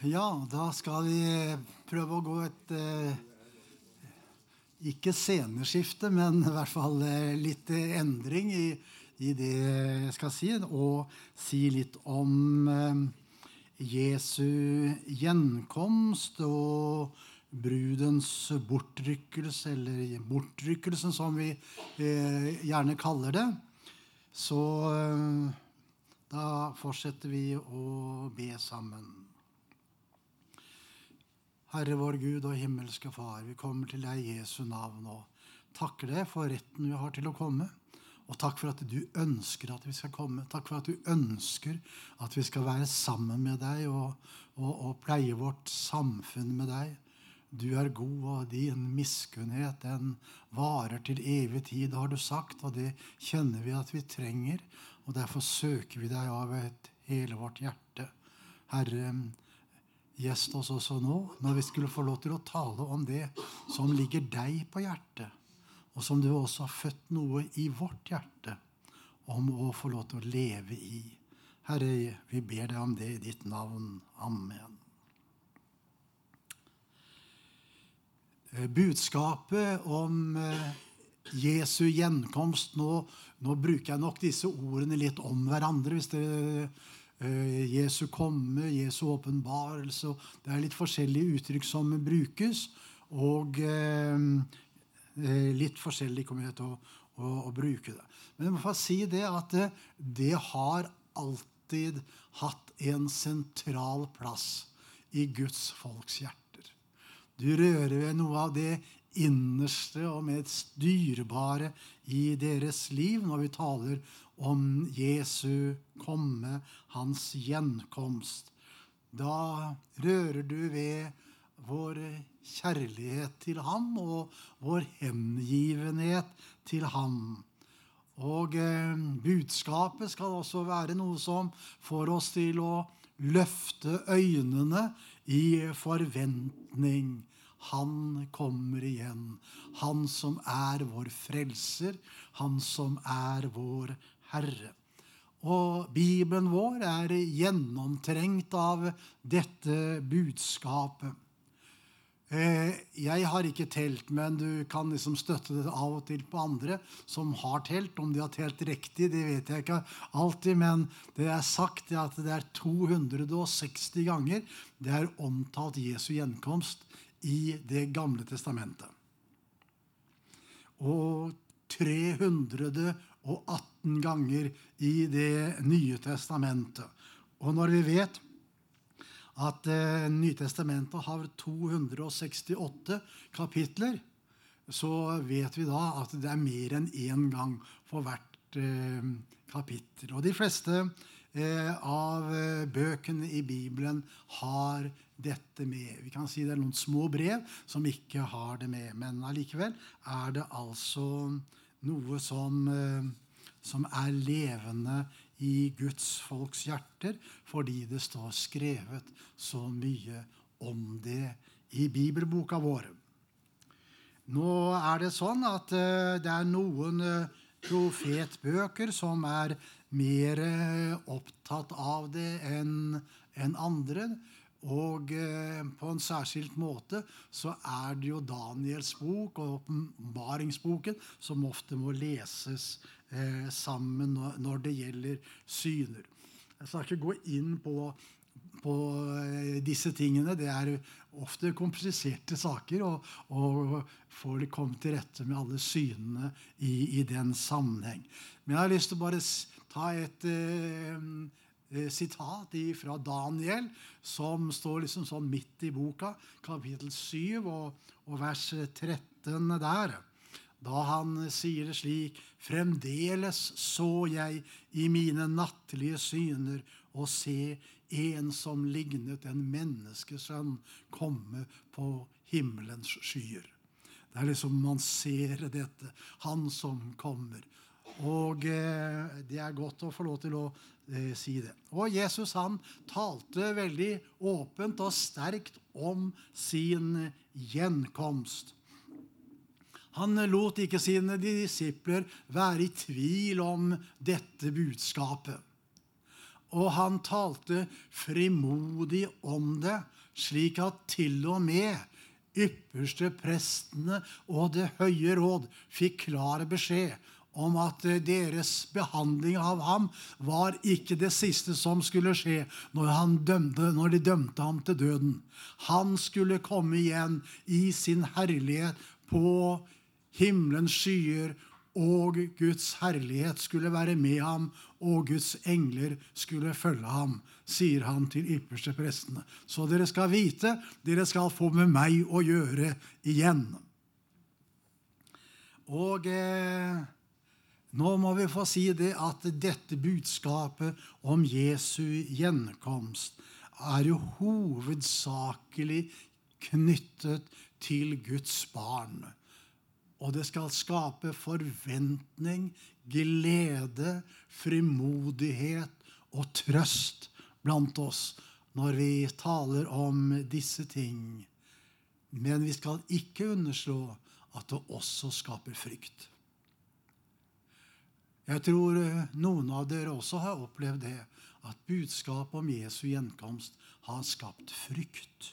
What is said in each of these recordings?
Ja, da skal vi prøve å gå et eh, Ikke sceneskifte, men i hvert fall eh, litt eh, endring i, i, det jeg skal si. Og si litt om eh, Jesu gjenkomst og brudens bortrykkelse, eller bortrykkelsen, som vi eh, gjerne kaller det. Så eh, da fortsetter vi å be sammen. Herre vår Gud og himmelske Far, vi kommer til deg i Jesu navn og takker deg for retten vi har til å komme. Og takk for at du ønsker at vi skal komme. Takk for at du ønsker at vi skal være sammen med deg og, og, og pleie vårt samfunn med deg. Du er god, og din miskunnhet den varer til evig tid, har du sagt. Og det kjenner vi at vi trenger, og derfor søker vi deg av hele vårt hjerte. Herre, gjest oss også nå, når vi skulle få lov til å tale om det som ligger deg på hjertet, og som du også har født noe i vårt hjerte om å få lov til å leve i. Herre, vi ber deg om det i ditt navn. Amen. Eh, budskapet om eh, Jesu gjenkomst nå, nå bruker jeg nok disse ordene litt om hverandre. hvis det Eh, Jesu komme, Jesu åpenbarelse. Det er litt forskjellige uttrykk som brukes. Og eh, eh, litt forskjellig kommer jeg til å, å, å, bruke det. Men jeg må få si det at det, det har alltid hatt en sentral plass i Guds folks hjerter. Du rører ved noe av det innerste og mest dyrebare i deres liv når vi taler om Jesu komme, hans gjenkomst. Da rører du ved vår kjærlighet til ham og vår hengivenhet til ham. Og eh, budskapet skal også være noe som får oss til å løfte øynene i forventning. Han kommer igjen. Han som er vår frelser, han som er vår Herre. Og Bibelen vår er gjennomtrengt av dette budskapet. Eh, jeg har ikke telt, men du kan liksom støtte det av og til på andre som har telt. Om de har telt riktig, det vet jeg ikke alltid, men det er sagt at det er 260 ganger det er omtalt Jesu gjenkomst i Det gamle testamentet. Og 318 ganger i Det nye testamentet. Og når vi vet at eh, Nytestamentet har 268 kapitler, så vet vi da at det er mer enn én gang for hvert eh, kapittel. Og de fleste eh, av eh, bøkene i Bibelen har dette med. Vi kan si det er noen små brev som ikke har det med, men allikevel er det altså noe som, eh, som er levende i Guds folks hjerter, fordi det står skrevet så mye om det i bibelboka vår. Nå er det sånn at eh, det er noen eh, profetbøker som er mer opptatt av det enn andre. Og eh, på en særskilt måte så er det jo Daniels bok og åpenbaringsboken som ofte må leses eh, sammen når, det gjelder syner. Jeg skal ikke gå inn på, på eh, disse tingene. Det er ofte kompliserte saker, og, og får komme til rette med alle synene i, i, den sammenheng. Men jeg har lyst til å bare ta et Eh, sitat fra Daniel, som står liksom sånn midt i boka, kapittel 7 og, og vers 13 der. Da han sier det slik Fremdeles så jeg i mine nattlige syner og se en som lignet en menneskesønn komme på himmelens skyer. Det er liksom Man ser dette. Han som kommer. Og eh, det er godt å få lov til å eh, si det. Og Jesus han talte veldig åpent og sterkt om sin gjenkomst. Han lot ikke sine disipler være i tvil om dette budskapet. Og han talte frimodig om det, slik at til og med ypperste prestene og Det høye råd fikk klar beskjed om at deres behandling av ham var ikke det siste som skulle skje når, dømte, når de dømte ham til døden. Han skulle komme igjen i sin herlighet på himmelens skyer og Guds herlighet skulle være med ham, og Guds engler skulle følge ham, sier han til ypperste prestene. Så dere skal vite, dere skal få med meg å gjøre igjen. Og eh, nå må vi få si det at dette budskapet om Jesu gjenkomst er jo hovedsakelig knyttet til Guds barn. Og det skal skape forventning, glede, frimodighet og trøst blant oss når vi taler om disse ting. Men vi skal ikke underslå at det også skaper frykt. Jeg tror noen av dere også har opplevd det, at budskapet om Jesu gjenkomst har skapt frykt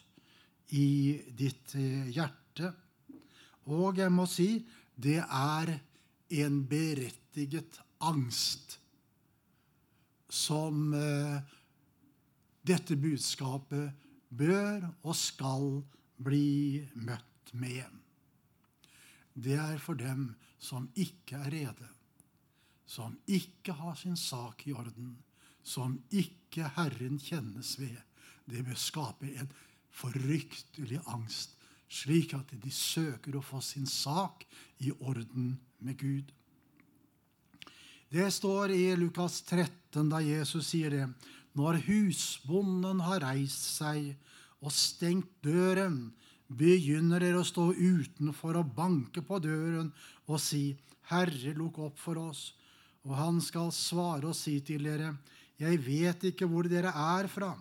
i ditt hjerte. Og jeg må si det er en berettiget angst som eh, dette budskapet bør og skal bli møtt med. Det er for dem som ikke er rede, som ikke har sin sak i orden, som ikke Herren kjennes ved. Det bør skape en fryktelig angst slik at de søker å få sin sak i orden med Gud. Det står i Lukas 13, da Jesus sier det. Når husbonden har reist seg og stengt døren, begynner dere å stå utenfor og banke på døren og si, Herre, lukk opp for oss. Og han skal svare og si til dere, Jeg vet ikke hvor dere er fra.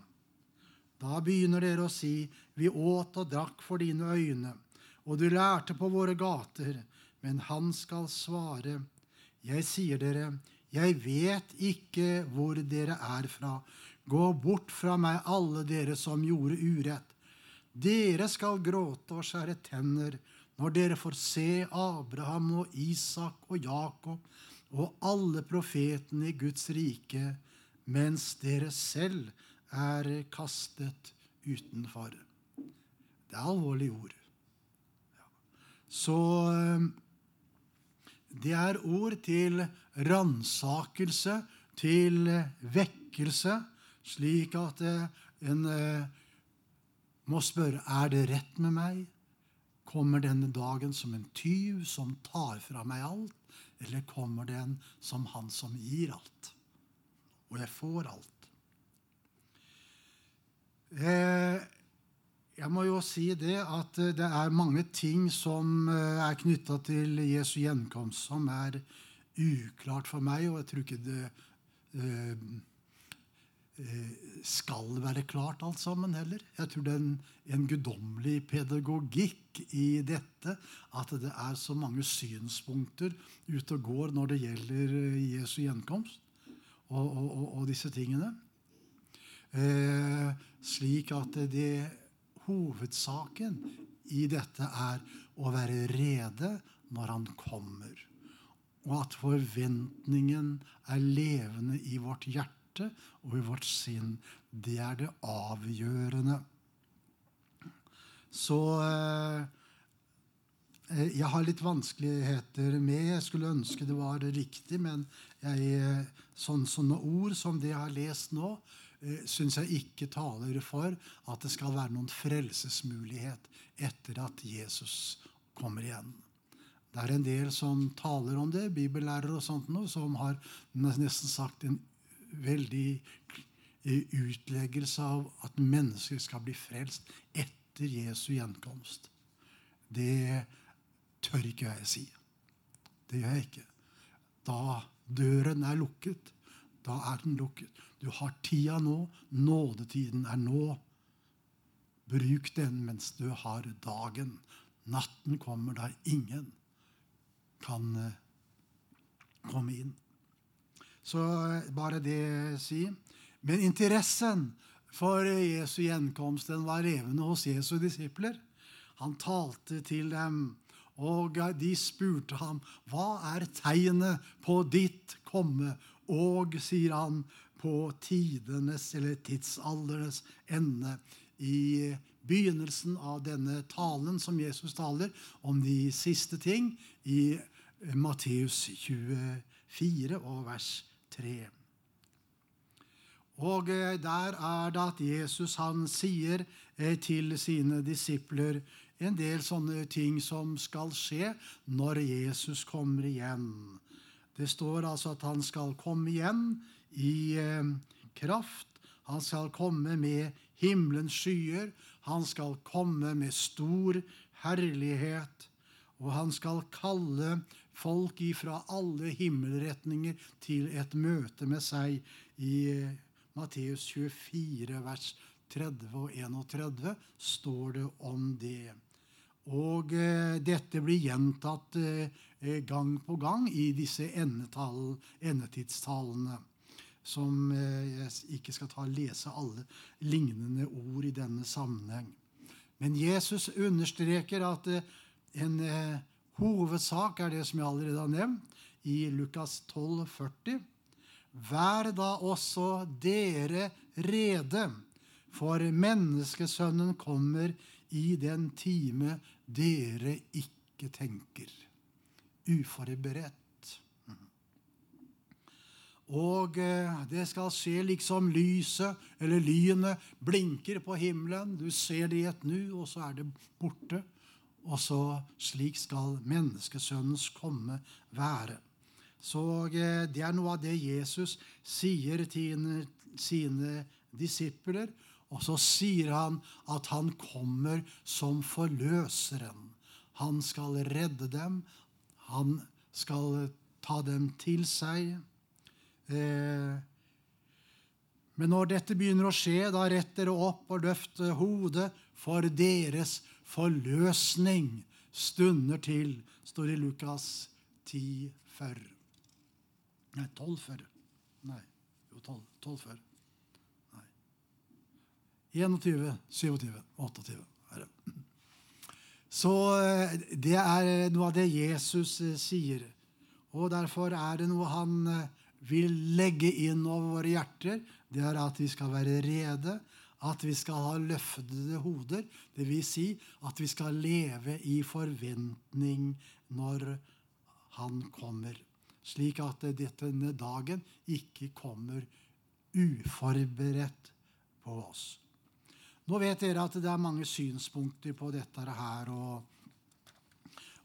Da begynner dere å si, Vi åt og drakk for dine øyne, og du lærte på våre gater. Men han skal svare, Jeg sier dere, jeg vet ikke hvor dere er fra. Gå bort fra meg, alle dere som gjorde urett. Dere skal gråte og skjære tenner når dere får se Abraham og Isak og Jakob og alle profetene i Guds rike, mens dere selv er kastet utenfor. Det er alvorlige ord. Så eh, det er ord til ransakelse, til vekkelse, slik at eh, en eh, må spørre er det rett med meg. Kommer denne dagen som en tyv som tar fra meg alt, eller kommer den som han som gir alt? Og jeg får alt. Eh, jeg må jo si det at det er mange ting som eh, er knytta til Jesu gjenkomst, som er uklart for meg, og jeg tror ikke det eh, skal være klart alt sammen heller. Jeg tror det er en, en guddommelig pedagogikk i dette. At det er så mange synspunkter ute og går når det gjelder Jesu gjenkomst og, og, og, og disse tingene. Eh, slik at det hovedsaken i dette er å være rede når han kommer. Og at forventningen er levende i vårt hjerte og i vårt sinn. Det er det avgjørende. Så eh, jeg har litt vanskeligheter med Jeg skulle ønske det var riktig, men jeg, sånn, sånne ord som det jeg har lest nå, Eh, syns jeg ikke taler for at det skal være noen frelsesmulighet etter at Jesus kommer igjen. Det er en del som taler om det, bibellærere og sånt noe, som har nesten sagt en veldig eh, utleggelse av at mennesker skal bli frelst etter Jesu gjenkomst. Det tør ikke jeg si. Det gjør jeg ikke. Da døren er lukket, da er den lukket. Du har tida nå. Nådetiden er nå. Bruk den mens du har dagen. Natten kommer da ingen kan eh, komme inn. Så bare det si. Men interessen for Jesu gjenkomst den var levende hos Jesu disipler. Han talte til dem, og de spurte ham, 'Hva er tegnet på ditt komme?' Og, sier han, på tidenes eller tidsalderens ende. I begynnelsen av denne talen som Jesus taler om de siste ting, i Matteus 24 og vers 3. Og eh, der er det at Jesus han sier eh, til sine disipler en del sånne ting som skal skje når Jesus kommer igjen. Det står altså at han skal komme igjen i eh, kraft. Han skal komme med himmelens skyer. Han skal komme med stor herlighet. Og han skal kalle folk ifra alle himmelretninger til et møte med seg i Matteus 24, vers 30 og 31 står det om det. Og eh, dette blir gjentatt eh, gang på gang i disse endetidstallene. Som eh, jeg ikke skal ta lese alle lignende ord i denne sammenheng. Men Jesus understreker at eh, en eh, hovedsak er det som jeg allerede har nevnt, i Lukas 12, 40. Vær da også dere rede, for menneskesønnen kommer i den time dere ikke tenker. Uforberedt. Og eh, det skal skje liksom lyset eller lynet blinker på himmelen. Du ser det i et nu, og så er det borte. Og så slik skal menneskesønnens komme være. Så eh, det er noe av det Jesus sier til sine disipler. Og så sier han at han kommer som forløseren. Han skal redde dem. Han skal ta dem til seg. Eh, men når dette begynner å skje, da retter dere opp og løfter hodet, for deres forløsning stunder til, står i Lukas 10, 40. Nei, tolv før. Nei, jo, tolv, tolv før. Nei. 21, 27, 28. Herre. Så eh, det er noe av det Jesus eh, sier. Og derfor er det noe han eh, vil legge inn over våre hjerter. Det er at vi skal være rede, at vi skal ha løftede hoder. Dvs. Si at vi skal leve i forventning når han kommer slik at denne dagen ikke kommer uforberedt på oss. Nå vet dere at det er mange synspunkter på dette her. Og,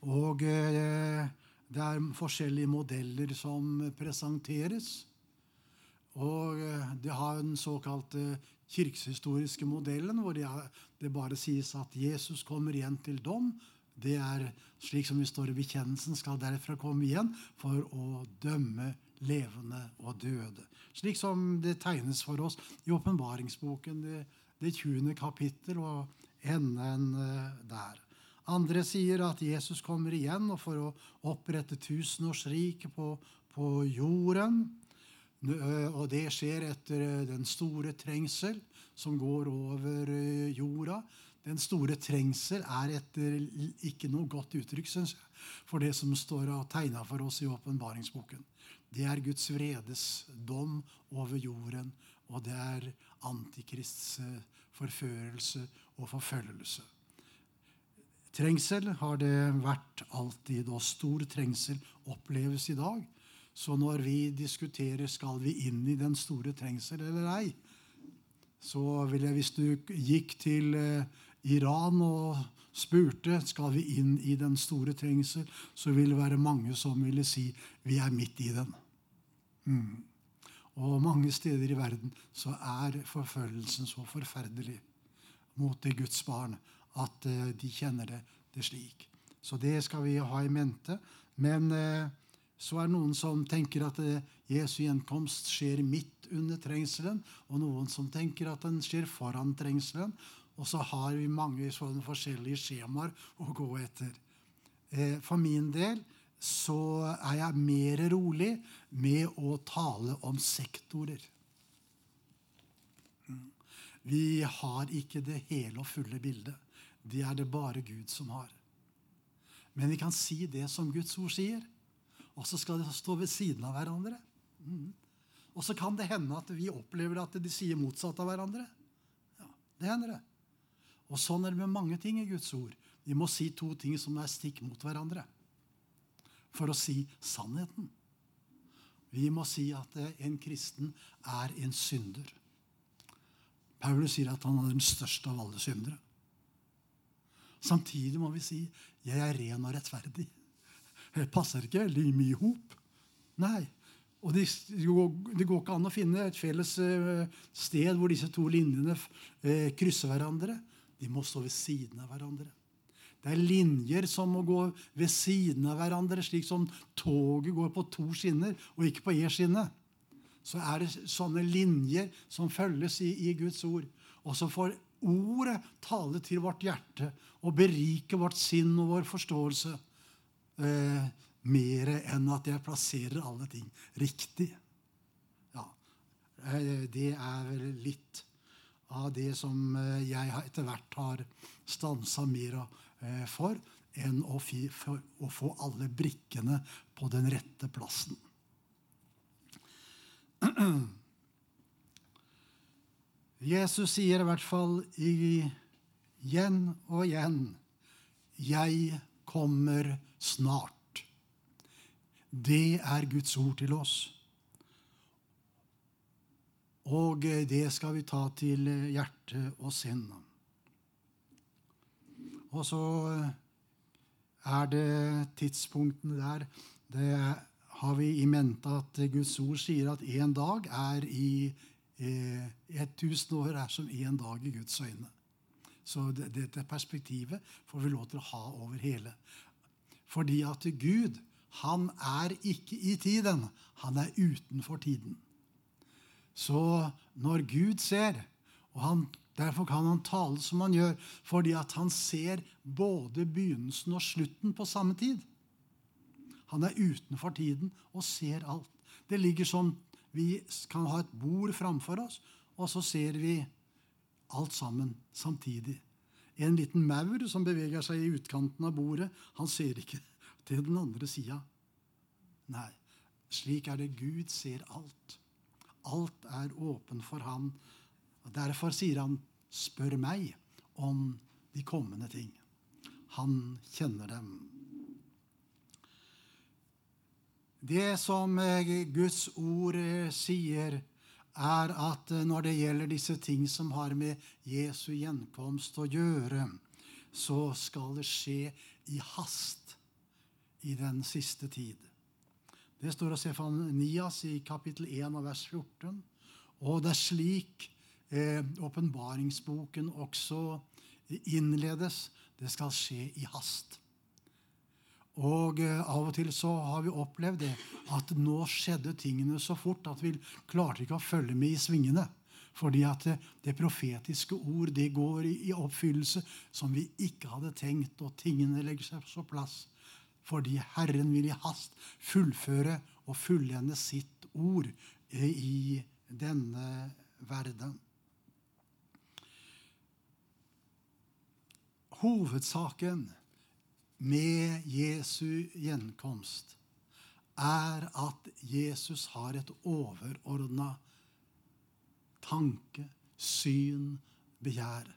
og eh, det er forskjellige modeller som presenteres. Og eh, det har en såkalte kirkehistoriske modellen, hvor det bare sies at Jesus kommer igjen til dom, det er slik som vi står i bekjennelsen, skal derfra komme igjen for å dømme levende og døde. Slik som det tegnes for oss i åpenbaringsboken, det, det 20. kapittel og enden eh, der. Andre sier at Jesus kommer igjen for å opprette tusenårsriket på, på jorden. Eh, og det skjer etter eh, den store trengsel som går over jorda. Den store trengsel er etter ikke noe godt uttrykk, synes jeg, for det som står tegna for oss i åpenbaringsboken. Det er Guds vredes dom over jorden, og det er Antikrists eh, forførelse og forfølgelse. Trengsel har det vært alltid, og stor trengsel oppleves i dag. Så når vi diskuterer skal vi inn i den store trengsel eller ei, så vil jeg, hvis du gikk til eh, Iran og spurte skal vi inn i den store trengsel, så vil det være mange som ville si vi er midt i den. Mm. Og mange steder i verden så er forfølgelsen så forferdelig mot det Guds barn at uh, de kjenner det, det, slik. Så det skal vi ha i mente. Men uh, så er det noen som tenker at uh, Jesu gjenkomst skjer midt under trengselen, og noen som tenker at den skjer foran trengselen. Og så har vi mange sånne forskjellige skjemaer å gå etter. Eh, for min del så er jeg mer rolig med å tale om sektorer. Vi har ikke det hele og fulle bildet. Det er det bare Gud som har. Men vi kan si det som Guds ord sier, og så skal de stå ved siden av hverandre. Mm. Og så kan det hende at vi opplever at de sier motsatt av hverandre. Ja, det hender det. Og sånn er det med mange ting i Guds ord. Vi må si to ting som er stikk mot hverandre for å si sannheten. Vi må si at en kristen er en synder. Paulus sier at han er den største av alle syndere. Samtidig må vi si 'jeg er ren og rettferdig'. Det passer ikke Lim i hop. Nei. Og det, det, går ikke an å finne et felles eh, sted hvor disse to linjene eh, krysser hverandre. De må stå ved siden av hverandre. Det er linjer som må gå ved siden av hverandre, slik som toget går på to skinner og ikke på én skinne. Så er det sånne linjer som følges i, i Guds ord. Og så får ordet tale til vårt hjerte og berike vårt sinn og vår forståelse. Eh, mer enn at jeg plasserer alle ting riktig. Ja, eh, Det er vel litt av det som eh, jeg etter hvert har stansa mer for, enn å, få alle brikkene på den rette plassen. Jesus sier i hvert fall igjen og igjen 'Jeg kommer snart'. Det er Guds ord til oss. Og det skal vi ta til hjerte og sinn. Og så er det tidspunktene der. Det har vi i mente at Guds ord sier at én dag er i eh, 1000 år er som én dag i Guds øyne. Så dette perspektivet får vi lov til å ha over hele. Fordi at Gud, han er ikke i tiden. Han er utenfor tiden. Så når Gud ser, og han, derfor kan han tale som han gjør, fordi at han ser både begynnelsen og slutten på samme tid. Han er utenfor tiden og ser alt. Det ligger sånn vi kan ha et bord framfor oss, og så ser vi alt sammen samtidig. En liten maur som beveger seg i utkanten av bordet, han ser ikke til den andre sida. Nei, slik er det Gud ser alt. Alt er åpen for ham. Derfor sier han, 'Spør meg om de kommende ting'. Han kjenner dem. Det som Guds ord sier, er at eh, når det gjelder disse ting som har med Jesu gjenkomst å gjøre, så skal det skje i hast i den siste tid. Det står av Sefanias i kapittel 1 av vers 14. Og det er slik eh, åpenbaringsboken eh, også innledes. Det skal skje i hast. Og eh, Av og til så har vi opplevd det at nå skjedde tingene så fort at vi klarte ikke å følge med i svingene. Fordi at det, det profetiske ord det går i, i, oppfyllelse som vi ikke hadde tenkt, og tingene legger seg på plass fordi Herren vil i hast fullføre og fullende sitt ord i denne verden. Hovedsaken med Jesu gjenkomst er at Jesus har et overordna tanke, syn, begjær.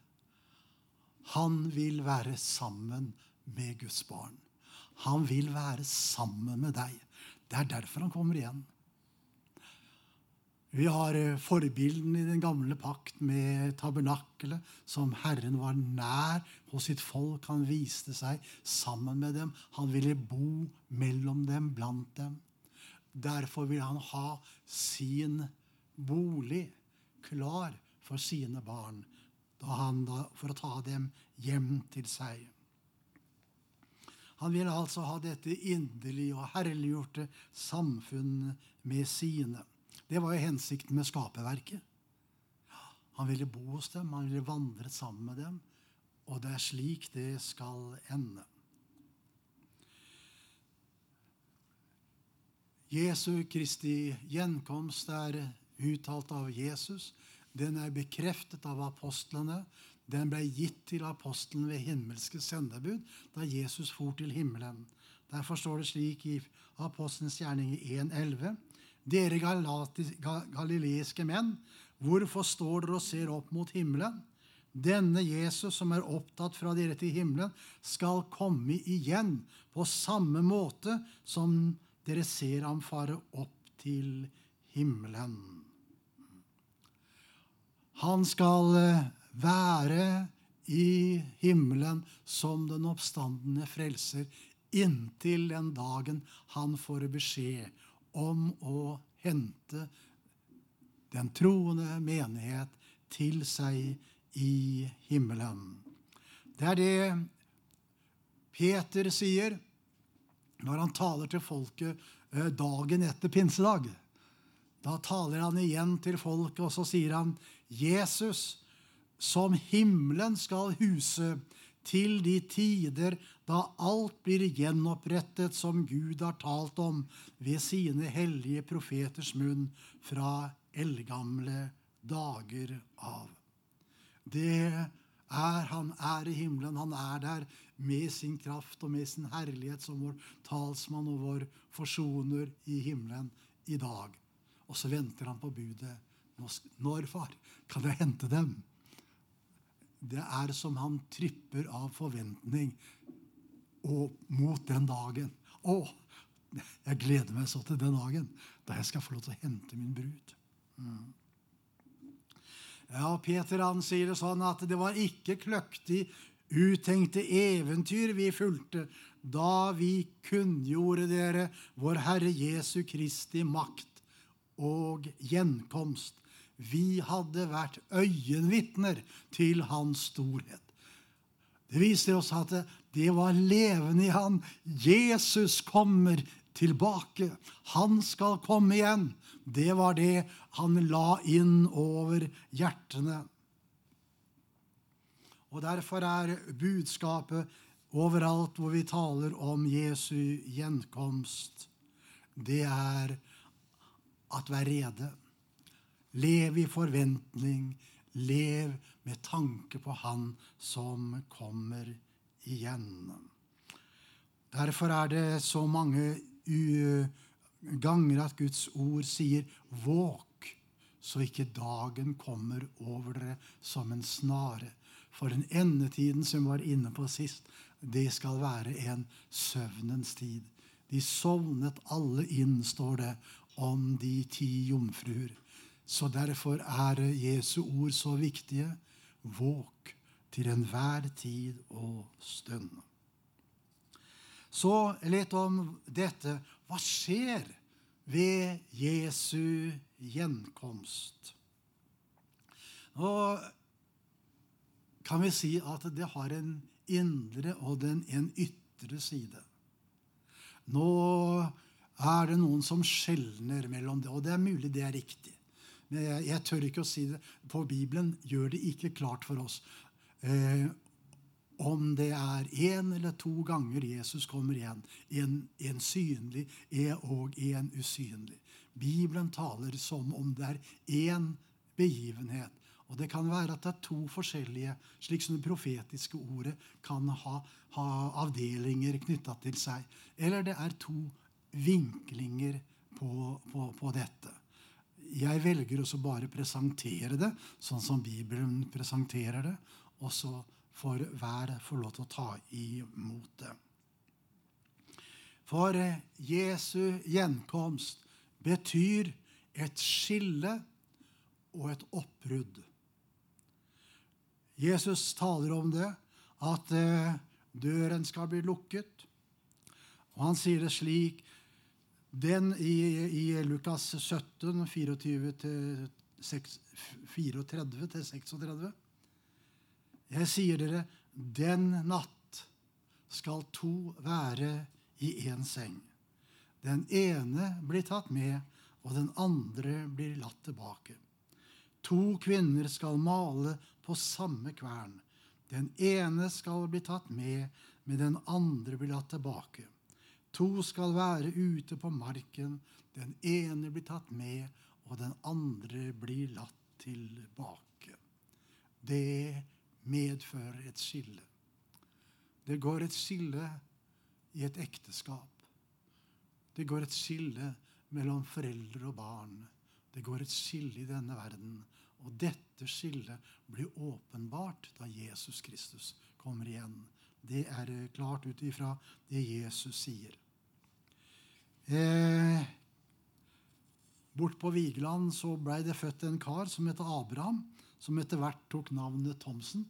Han vil være sammen med Guds barn. Han vil være sammen med deg. Det er derfor han kommer igjen. Vi har forbilden i den gamle pakt med tabernakelet, som Herren var nær hos sitt folk. Han viste seg sammen med dem. Han ville bo mellom dem, blant dem. Derfor vil han ha sin bolig klar for sine barn da, for å ta dem hjem til seg. Han ville altså ha dette inderlige og herliggjorte samfunnet med sine. Det var jo hensikten med skaperverket. Han ville bo hos dem, han ville vandre sammen med dem. Og det er slik det skal ende. Jesu Kristi gjenkomst er uttalt av Jesus. Den er bekreftet av apostlene. Den ble gitt til apostelen ved himmelske sendebud da Jesus for til himmelen. Derfor står det slik i Apostelens gjerning i 1.11.: Dere galileiske menn, hvorfor står dere og ser opp mot himmelen? Denne Jesus som er opptatt fra dere til himmelen, skal komme igjen på samme måte som dere ser ham fare opp til himmelen. Han skal eh, være i himmelen som den oppstandende frelser inntil den dagen han får beskjed om å hente den troende menighet til seg i himmelen. Det er det Peter sier når han taler til folket eh, dagen etter pinsedag. Da taler han igjen til folket, og så sier han Jesus, som himmelen skal huse til de tider da alt blir gjenopprettet som Gud har talt om ved sine hellige profeters munn fra eldgamle dager av. Det er Han er i himmelen. Han er der med sin kraft og med sin herlighet som vår talsmann og vår forsoner i himmelen i dag. Og så venter han på budet. Når, far, kan jeg hente dem? Det er som han tripper av forventning og mot den dagen. Å, jeg gleder meg så til den dagen da jeg skal få lov til å hente min brud. Mm. Ja, Peter han sier det sånn at det var ikke kløktig uttenkte eventyr vi fulgte da vi kunngjorde dere vår Herre Jesu Kristi makt og gjenkomst. Vi hadde vært øyenvitner til hans storhet. Det viser oss at det var levende i han. Jesus kommer tilbake. Han skal komme igjen. Det var det han la inn over hjertene. Og Derfor er budskapet overalt hvor vi taler om Jesu gjenkomst, det er at vær rede. Lev i forventning. Lev med tanke på Han som kommer igjen. Derfor er det så mange ganger at Guds ord sier 'våk', så ikke dagen kommer over dere som en snare. For den endetiden som vi var inne på sist, det skal være en søvnens tid. De sovnet alle inn, står det om de ti jomfruer. Så derfor er Jesu ord så viktige. Våk til enhver tid og stund. Så litt om dette. Hva skjer ved Jesu gjenkomst? Nå kan vi si at det har en indre og en ytre side. Nå er det noen som skjelner mellom det, og det er mulig det er riktig. Men jeg, jeg tør ikke å si det. På Bibelen gjør det ikke klart for oss eh, om det er én eller to ganger Jesus kommer igjen. En, en synlig og en usynlig. Bibelen taler som om det er én begivenhet. Og det kan være at det er to forskjellige, slik som det profetiske ordet kan ha, ha avdelinger knytta til seg. Eller det er to vinklinger på, på, på dette. Jeg velger også bare presentere det sånn som Bibelen presenterer det. Og så får hver få lov til å ta imot det. For Jesu gjenkomst betyr et skille og et oppbrudd. Jesus taler om det, at eh, døren skal bli lukket. Og han sier det slik den i, i Lukas 17, 24-36. 'Jeg sier dere, den natt skal to være i én seng.' 'Den ene blir tatt med, og den andre blir latt tilbake.' 'To kvinner skal male på samme kvern.' 'Den ene skal bli tatt med, men den andre blir latt tilbake.' 'To skal være ute på marken.' 'Den ene blir tatt med, og den andre blir latt tilbake. Det medfører et skille. Det går et skille i et ekteskap. Det går et skille mellom foreldre og barn. Det går et skille i denne verden. Og dette skillet blir åpenbart da Jesus Kristus kommer igjen. Det er klart ut ifra det Jesus sier. Eh, bort på Vigeland så blei det født en kar som het Abraham, som etter hvert tok navnet Thomsen.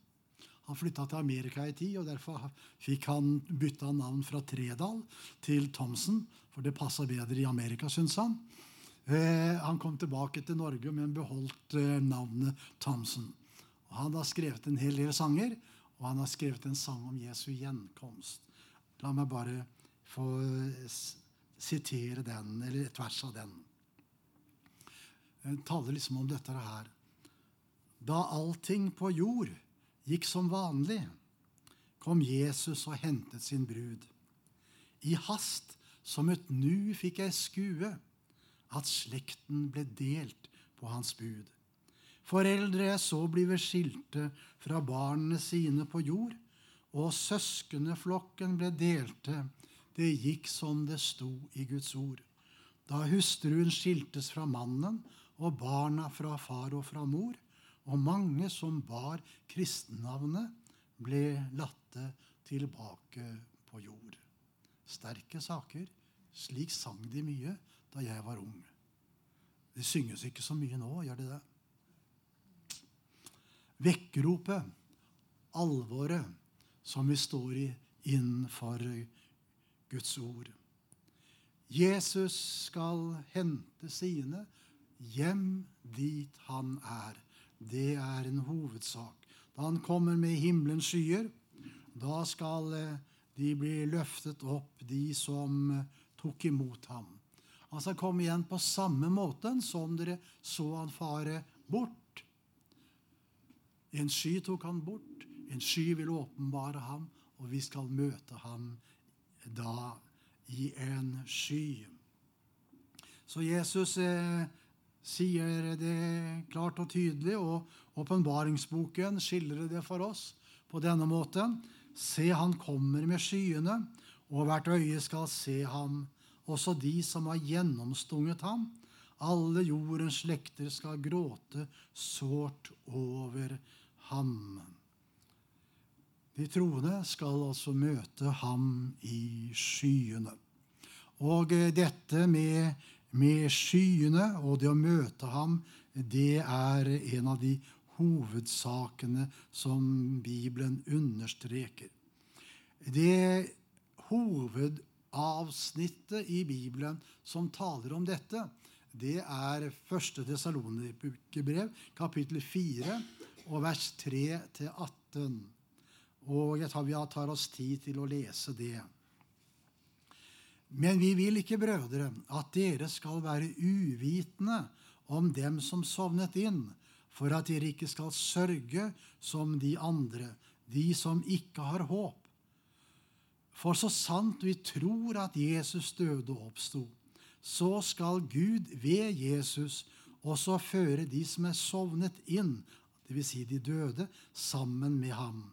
Han flytta til Amerika i tid, og derfor fikk han bytta navn fra Tredal til Thomsen, for det passa bedre i Amerika, syns han. Eh, han kom tilbake til Norge, men beholdt eh, navnet Thomsen. Og han har skrevet en hel del sanger, og han har skrevet en sang om Jesu gjenkomst. La meg bare få sitere den, eller et vers av den. Den taler liksom om dette her. Da allting på jord gikk som vanlig, kom Jesus og hentet sin brud. I hast som et nu fikk jeg skue at slekten ble delt på hans bud. Foreldre jeg så blive skilte fra barna sine på jord, og søskneflokken ble delte, det gikk som det sto i Guds ord. Da hustruen skiltes fra mannen og barna fra far og fra mor, og mange som bar kristennavnet, ble latte tilbake på jord. Sterke saker. Slik sang de mye da jeg var ung. Det synges ikke så mye nå, gjør det det? Vekkropet, alvoret som vi står i innenfor Guds ord. Jesus skal hente sine hjem dit han er. Det er en hovedsak. Da han kommer med himmelens skyer, da skal eh, de bli løftet opp, de som eh, tok imot ham. Han skal komme igjen på samme måten som dere så han fare bort. En sky tok han bort. En sky vil åpenbare ham, og vi skal møte ham da i en sky. Så Jesus eh, sier det klart og tydelig, og åpenbaringsboken skildrer det for oss på denne måten. Se, han kommer med skyene, og hvert øye skal se ham, også de som har gjennomstunget ham. Alle jordens slekter skal gråte sårt over ham. De troende skal altså møte ham i skyene. Og dette med med skyene og det å møte ham, det er en av de hovedsakene som Bibelen understreker. Det hovedavsnittet i Bibelen som taler om dette, det er 1. Tessalonikerbrev, kapittel 4, og vers 3-18. Og jeg tar, vi tar oss tid til å lese det. Men vi vil ikke, brødre, at dere skal være uvitende om dem som sovnet inn, for at dere ikke skal sørge som de andre, de som ikke har håp. For så sant vi tror at Jesus døde og oppsto, så skal Gud ved Jesus også føre de som er sovnet inn, dvs. Si de døde, sammen med ham.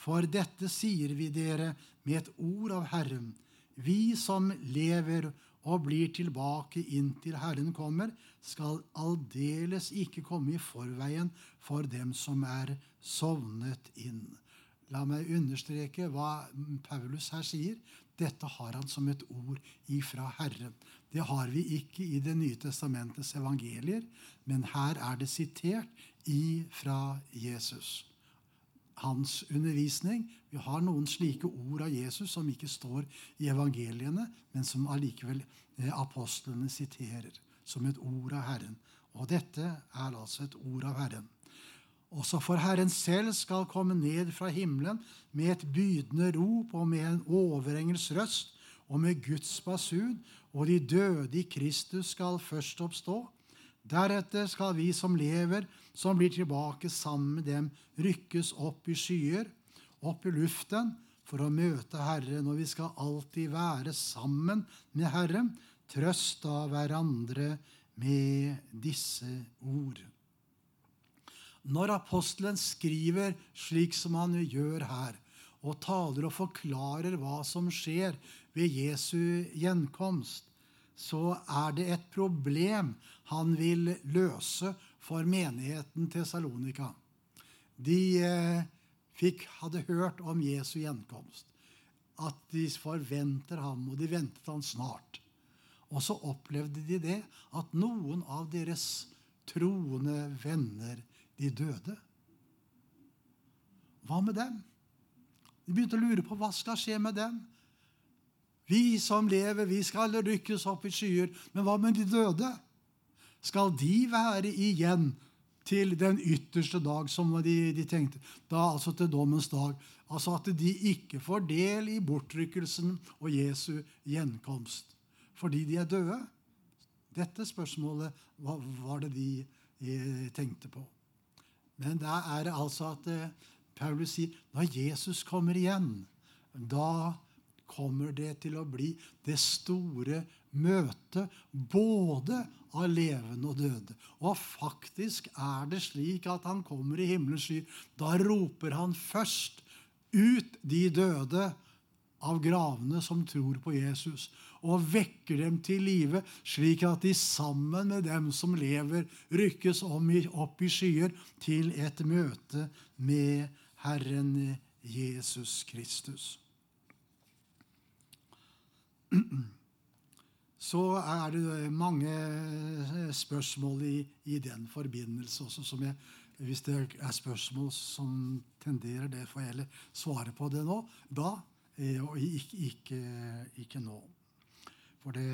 For dette sier vi dere med et ord av Herren, vi som lever og blir tilbake inntil Herren kommer, skal aldeles ikke komme i forveien for dem som er sovnet inn. La meg understreke hva Paulus her sier. Dette har han som et ord ifra Herren. Det har vi ikke i Det nye testamentets evangelier, men her er det sitert ifra Jesus hans undervisning. Vi har noen slike ord av Jesus som ikke står i evangeliene, men som allikevel eh, apostlene siterer som et ord av Herren. Og dette er altså et ord av Herren. Også for Herren selv skal komme ned fra himmelen med et bydende rop og med en overengels røst og med Guds basun, og de døde i Kristus skal først oppstå. Deretter skal vi som lever, som blir tilbake sammen med dem, rykkes opp i skyer, opp i luften, for å møte Herren, og vi skal alltid være sammen med Herren. Trøst av hverandre med disse ord. Når apostelen skriver slik som han gjør her, og taler og forklarer hva som skjer ved Jesu gjenkomst, så er det et problem han vil løse for menigheten til Salonika. De eh, fikk, hadde hørt om Jesu gjenkomst, at de forventer ham, og de ventet han snart. Og så opplevde de det at noen av deres troende venner, de døde. Hva med dem? De begynte å lure på hva skal skje med dem. Vi som lever, vi skal rykkes opp i skyer. Men hva med de døde? Skal de være igjen til den ytterste dag, som de, de tenkte? Da altså til dommens dag. Altså at de ikke får del i bortrykkelsen og Jesu gjenkomst. Fordi de er døde? Dette spørsmålet var det de eh, tenkte på. Men da er det altså at eh, Paulus sier når Jesus kommer igjen, da kommer det til å bli det store møtet både av levende og døde. Og faktisk er det slik at han kommer i himmelens sky. Da roper han først ut de døde av gravene som tror på Jesus, og vekker dem til live, slik at de sammen med dem som lever, rykkes opp i skyer til et møte med Herren Jesus Kristus. Så er det mange spørsmål i, i den forbindelse også, som jeg hvis det er spørsmål som tenderer det, får jeg heller svare på det nå. Da, eh, og ikke, ikke, ikke nå. Det,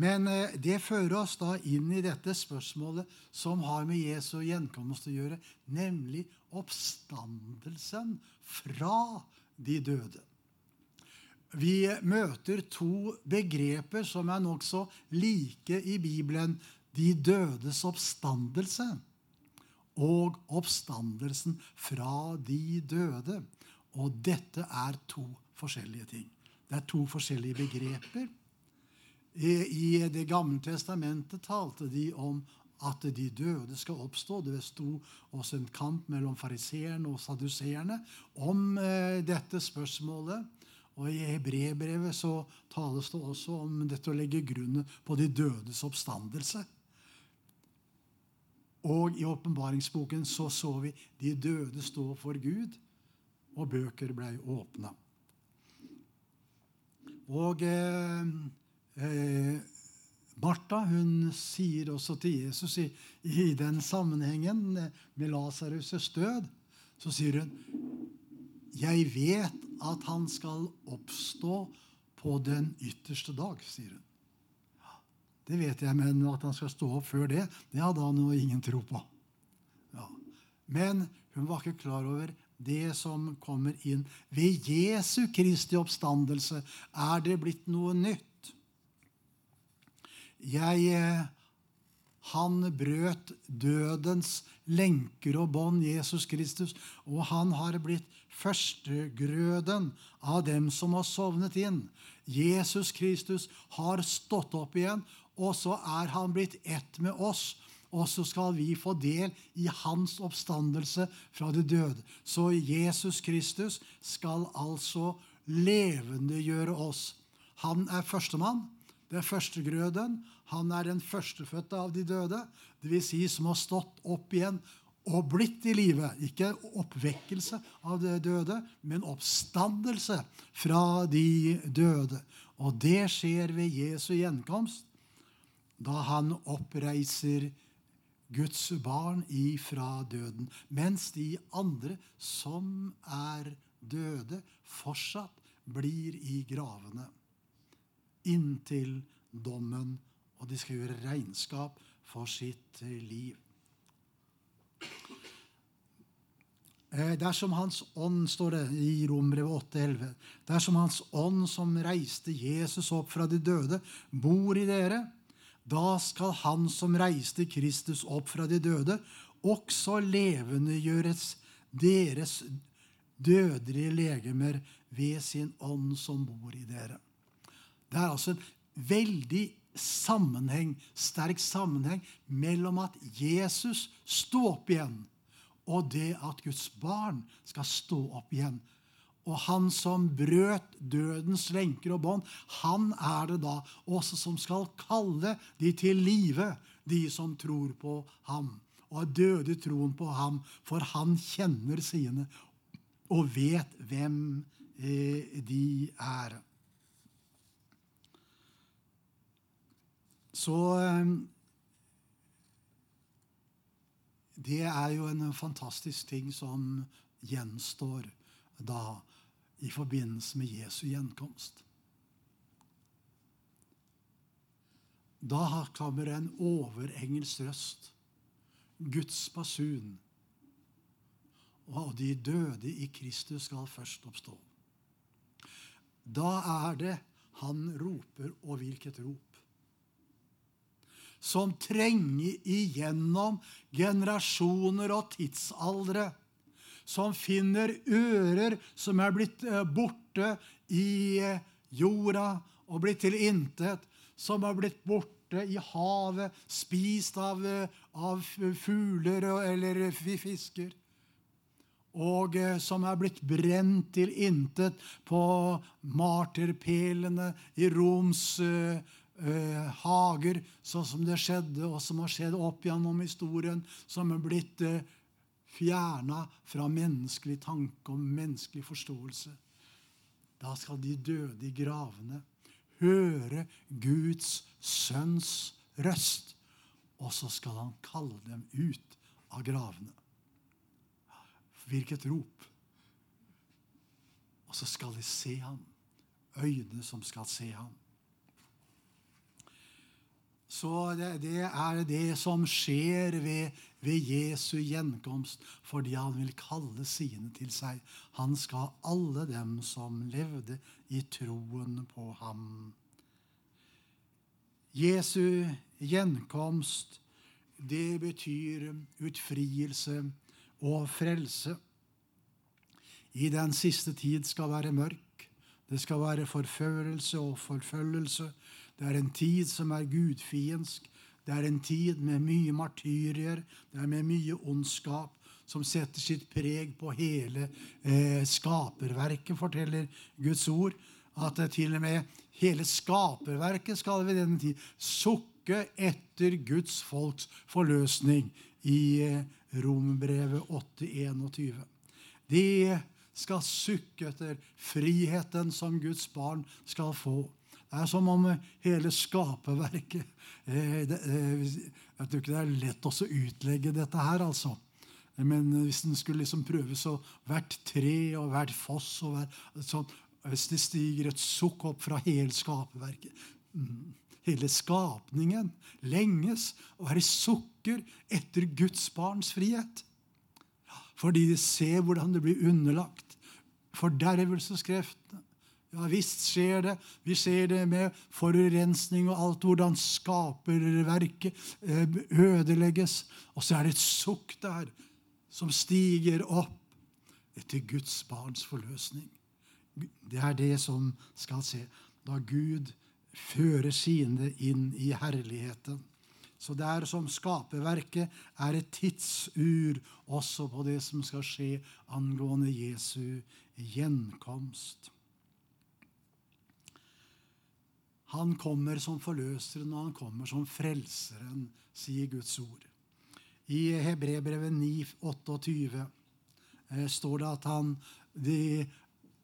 men eh, det fører oss da inn i dette spørsmålet som har med Jesu gjenkomst å gjøre, nemlig oppstandelsen fra de døde. Vi møter to begreper som er nokså like i Bibelen. De dødes oppstandelse og oppstandelsen fra de døde. Og dette er to forskjellige ting. Det er to forskjellige begreper. I Det gamle testamentet talte de om at de døde skal oppstå. Det sto også en kamp mellom fariseerne og saduseerne om eh, dette spørsmålet. Og I hebreerbrevet så tales det også om dette å legge grunnen på de dødes oppstandelse. Og i åpenbaringsboken så så vi de døde stå for Gud, og bøker blei åpna. Og eh, eh, Martha hun sier også til Jesus i, i den sammenhengen med Lasarus' død, så sier hun jeg vet at han skal oppstå på den ytterste dag, sier hun. Det vet jeg, men at han skal stå opp før det, det hadde han jo ingen tro på. Ja. Men hun var ikke klar over det som kommer inn. Ved Jesu Kristi oppstandelse er det blitt noe nytt. Jeg eh, Han brøt dødens lenker og bånd, Jesus Kristus, og han har blitt førstegrøden av dem som har sovnet inn. Jesus Kristus har stått opp igjen, og så er han blitt ett med oss. Og så skal vi få del i hans oppstandelse fra de døde. Så Jesus Kristus skal altså levendegjøre oss. Han er førstemann. Det er førstegrøden. Han er den førstefødte av de døde, dvs. Si som har stått opp igjen og blitt i live. Ikke oppvekkelse av de døde, men oppstandelse fra de døde. Og det skjer ved Jesu gjenkomst, da han oppreiser Guds barn ifra døden, mens de andre som er døde, fortsatt blir i gravene inntil dommen, og de skal gjøre regnskap for sitt liv. Dersom Hans ånd, står det i Rombrevet 8,11, dersom Hans ånd som reiste Jesus opp fra de døde, bor i dere, da skal Han som reiste Kristus opp fra de døde, også levendegjøres deres dødelige legemer ved sin ånd som bor i dere. Det er altså en veldig sammenheng, sterk sammenheng mellom at Jesus sto opp igjen, og det at Guds barn skal stå opp igjen. Og han som brøt dødens lenker og bånd, han er det da også som skal kalle de til live, de som tror på ham. Og døde troen på ham, for han kjenner sine og vet hvem eh, de er. Så eh, Det er jo en fantastisk ting som gjenstår da i forbindelse med Jesu gjenkomst. Da kommer en overengelsk røst, Guds basun, og de døde i Kristus skal først oppstå. Da er det han roper, og hvilket rop som trenger igjennom generasjoner og tidsaldre. Som finner ører som er blitt eh, borte i eh, jorda og blitt til intet. Som har blitt borte i havet, spist av, eh, av fugler eller fisker og som er blitt brent til intet på marterpelene i Roms eh, hager, sånn som det skjedde, og som har skjedd opp gjennom historien, som er blitt eh, fjerna fra menneskelig tanke og menneskelig forståelse. Da skal de døde i gravene høre Guds sønns røst, og så skal han kalle dem ut av gravene. Hvilket rop! Og så skal de se ham, øyne som skal se ham. Så det, det, er det som skjer ved, ved, Jesu gjenkomst, fordi han vil kalle sine til seg. Han skal alle dem som levde i troen på ham. Jesu gjenkomst, det betyr utfrielse og frelse. I den siste tid skal være mørk. Det skal være forførelse og forfølgelse. Det er en tid som er gudfiendsk. Det er en tid med mye martyrier, det er med mye ondskap, som setter sitt preg på hele eh, skaperverket, forteller Guds ord. At det til og med hele skaperverket skal ved denne tid sukke etter Guds folks forløsning i eh, Rombrevet 8,21. De skal sukke etter friheten som Guds barn skal få. Det er som om hele skaperverket eh, eh, Jeg tror ikke det er lett å utlegge dette her, altså. Men hvis en skulle liksom prøve så hvert tre og hvert foss og hver, sånn, Hvis det stiger et sukk opp fra hele skaperverket mm, Hele skapningen lenges og er i sukker etter Guds barns frihet. Fordi de ser hvordan det blir underlagt fordervelseskreftene ja visst skjer det. Vi ser det med forurensning og alt, hvordan skaperverket eh, ødelegges. Og så er det et sukk der som stiger opp etter Guds barns forløsning. Det er det som skal se da Gud fører sine inn i herligheten. Så det er som skaperverket er et tidsur også på det som skal skje angående Jesu gjenkomst. Han kommer som forløseren, og han kommer som frelseren, sier Guds ord. I Hebrebrevet 9, 28 eh, står det at han de,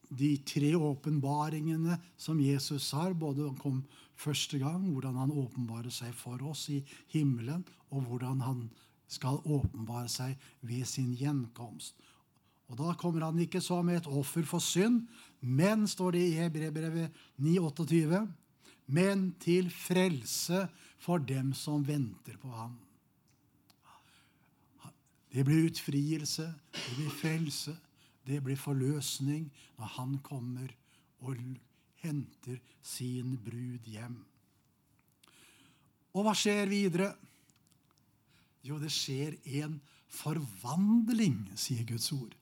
de tre åpenbaringene som Jesus har, både han kom første gang, hvordan han åpenbarer seg for oss i himmelen, og hvordan han skal åpenbare seg ved sin gjenkomst. Og Da kommer han ikke som et offer for synd, men, står det i Hebrebrevet 9, 28, men til frelse for dem som venter på ham. Det blir utfrielse, det blir frelse, det blir forløsning når han kommer og henter sin brud hjem. Og hva skjer videre? Jo, det skjer en forvandling, sier Guds ord.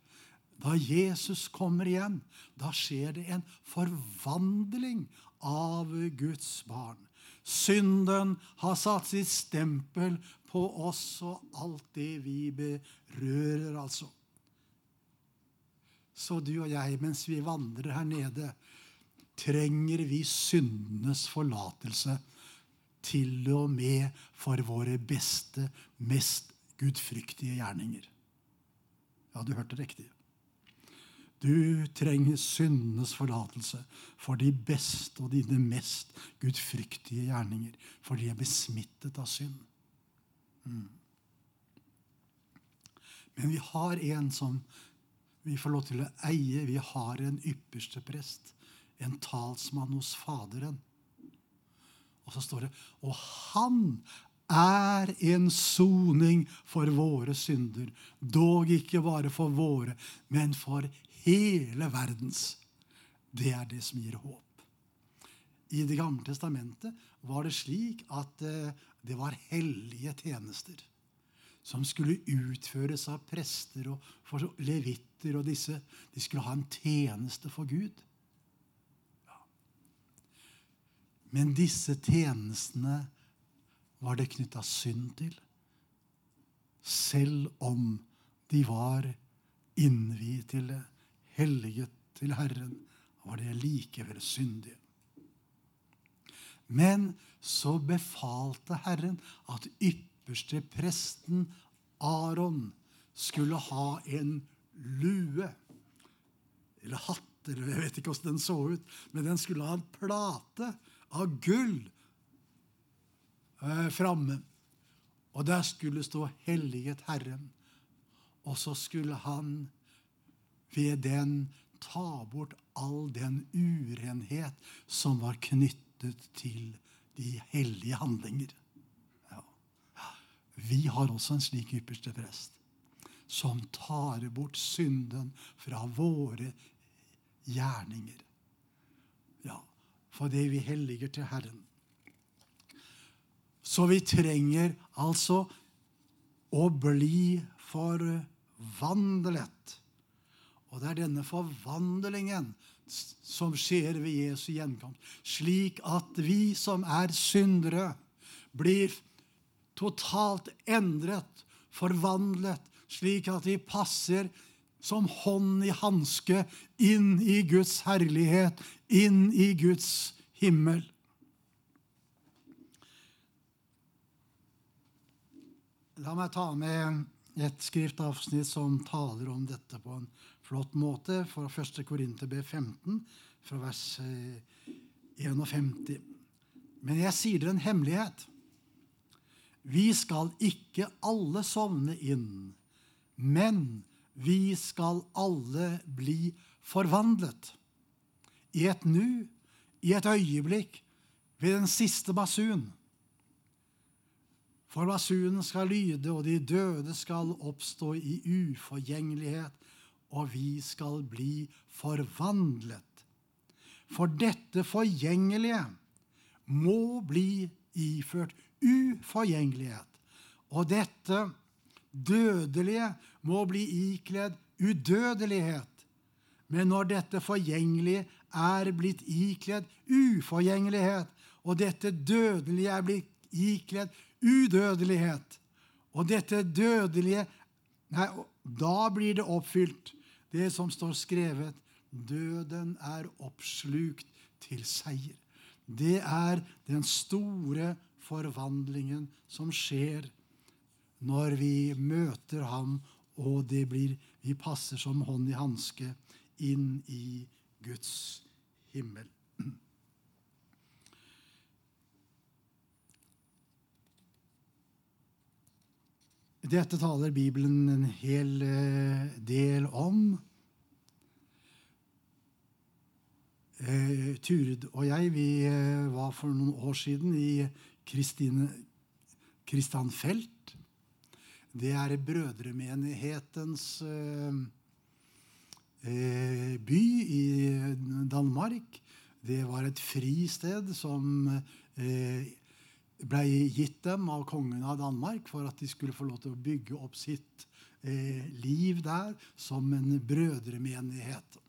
Da Jesus kommer igjen, da skjer det en forvandling av Guds barn. Synden har satt sitt stempel på oss og alt det vi berører, altså. Så du og jeg, mens vi vandrer her nede, trenger vi syndenes forlatelse til og med for våre beste, mest gudfryktige gjerninger. Ja, du hørte riktig. Du trenger syndenes forlatelse for de beste og dine mest gudfryktige gjerninger, for de er besmittet av synd. Mm. Men vi har en som vi får lov til å eie. Vi har en ypperste prest, en talsmann hos Faderen. Og så står det Og han er en soning for våre synder. Dog ikke bare for våre, men for hele verdens. Det er det som gir håp. I Det gamle testamentet var det slik at eh, det var hellige tjenester som skulle utføres av prester og levitter og disse. De skulle ha en tjeneste for Gud. Men disse tjenestene var det knytta synd til. Selv om de var innviet til det, helliget til Herren, var de likevel syndige. Men så befalte Herren at ypperste presten Aron skulle ha en lue. Eller hatt, eller jeg vet ikke hvordan den så ut. Men den skulle ha en plate av gull eh, framme. Og der skulle stå 'Helliget Herren'. Og så skulle han ved den ta bort all den urenhet som var knyttet til de hellige handlinger. Ja. Vi har også en slik ypperste prest som tar bort synden fra våre gjerninger. Ja, for det vi helliger til Herren. Så vi trenger altså å bli forvandlet. Og det er denne forvandlingen som skjer ved Jesu gjenkomst. Slik at vi som er syndere, blir totalt endret, forvandlet, slik at vi passer som hånd i hanske inn i Guds herlighet, inn i Guds himmel. La meg ta med et skriftavsnitt som taler om dette på en flott måte, fra 1. Korinterbrev 15, fra vers 51. Eh, Men jeg sier dere en hemmelighet. Vi skal ikke alle sovne inn, men vi skal alle bli forvandlet. I et nu, i et øyeblikk, ved den siste basun. For basunen skal lyde, og de døde skal oppstå i uforgjengelighet, og vi skal bli forvandlet. For dette forgjengelige må bli iført uforgjengelighet, og dette dødelige må bli ikledd udødelighet. Men når dette forgjengelige er blitt ikledd uforgjengelighet, og dette dødelige er blitt ikledd udødelighet. Og dette dødelige nei, Da blir det oppfylt, det som står skrevet. Døden er oppslukt til seier. Det er den store forvandlingen som skjer når vi møter ham, og blir, vi passer som hånd i hanske inn i Guds himmel. Dette taler Bibelen en hel eh, del om. Eh, Turid og jeg vi eh, var for noen år siden i Kristianfelt. Det er brødremenighetens by i Danmark. Det var et fristed som ble gitt dem av kongen av Danmark for at de skulle få lov til å bygge opp sitt eh, liv der som en brødremenighet.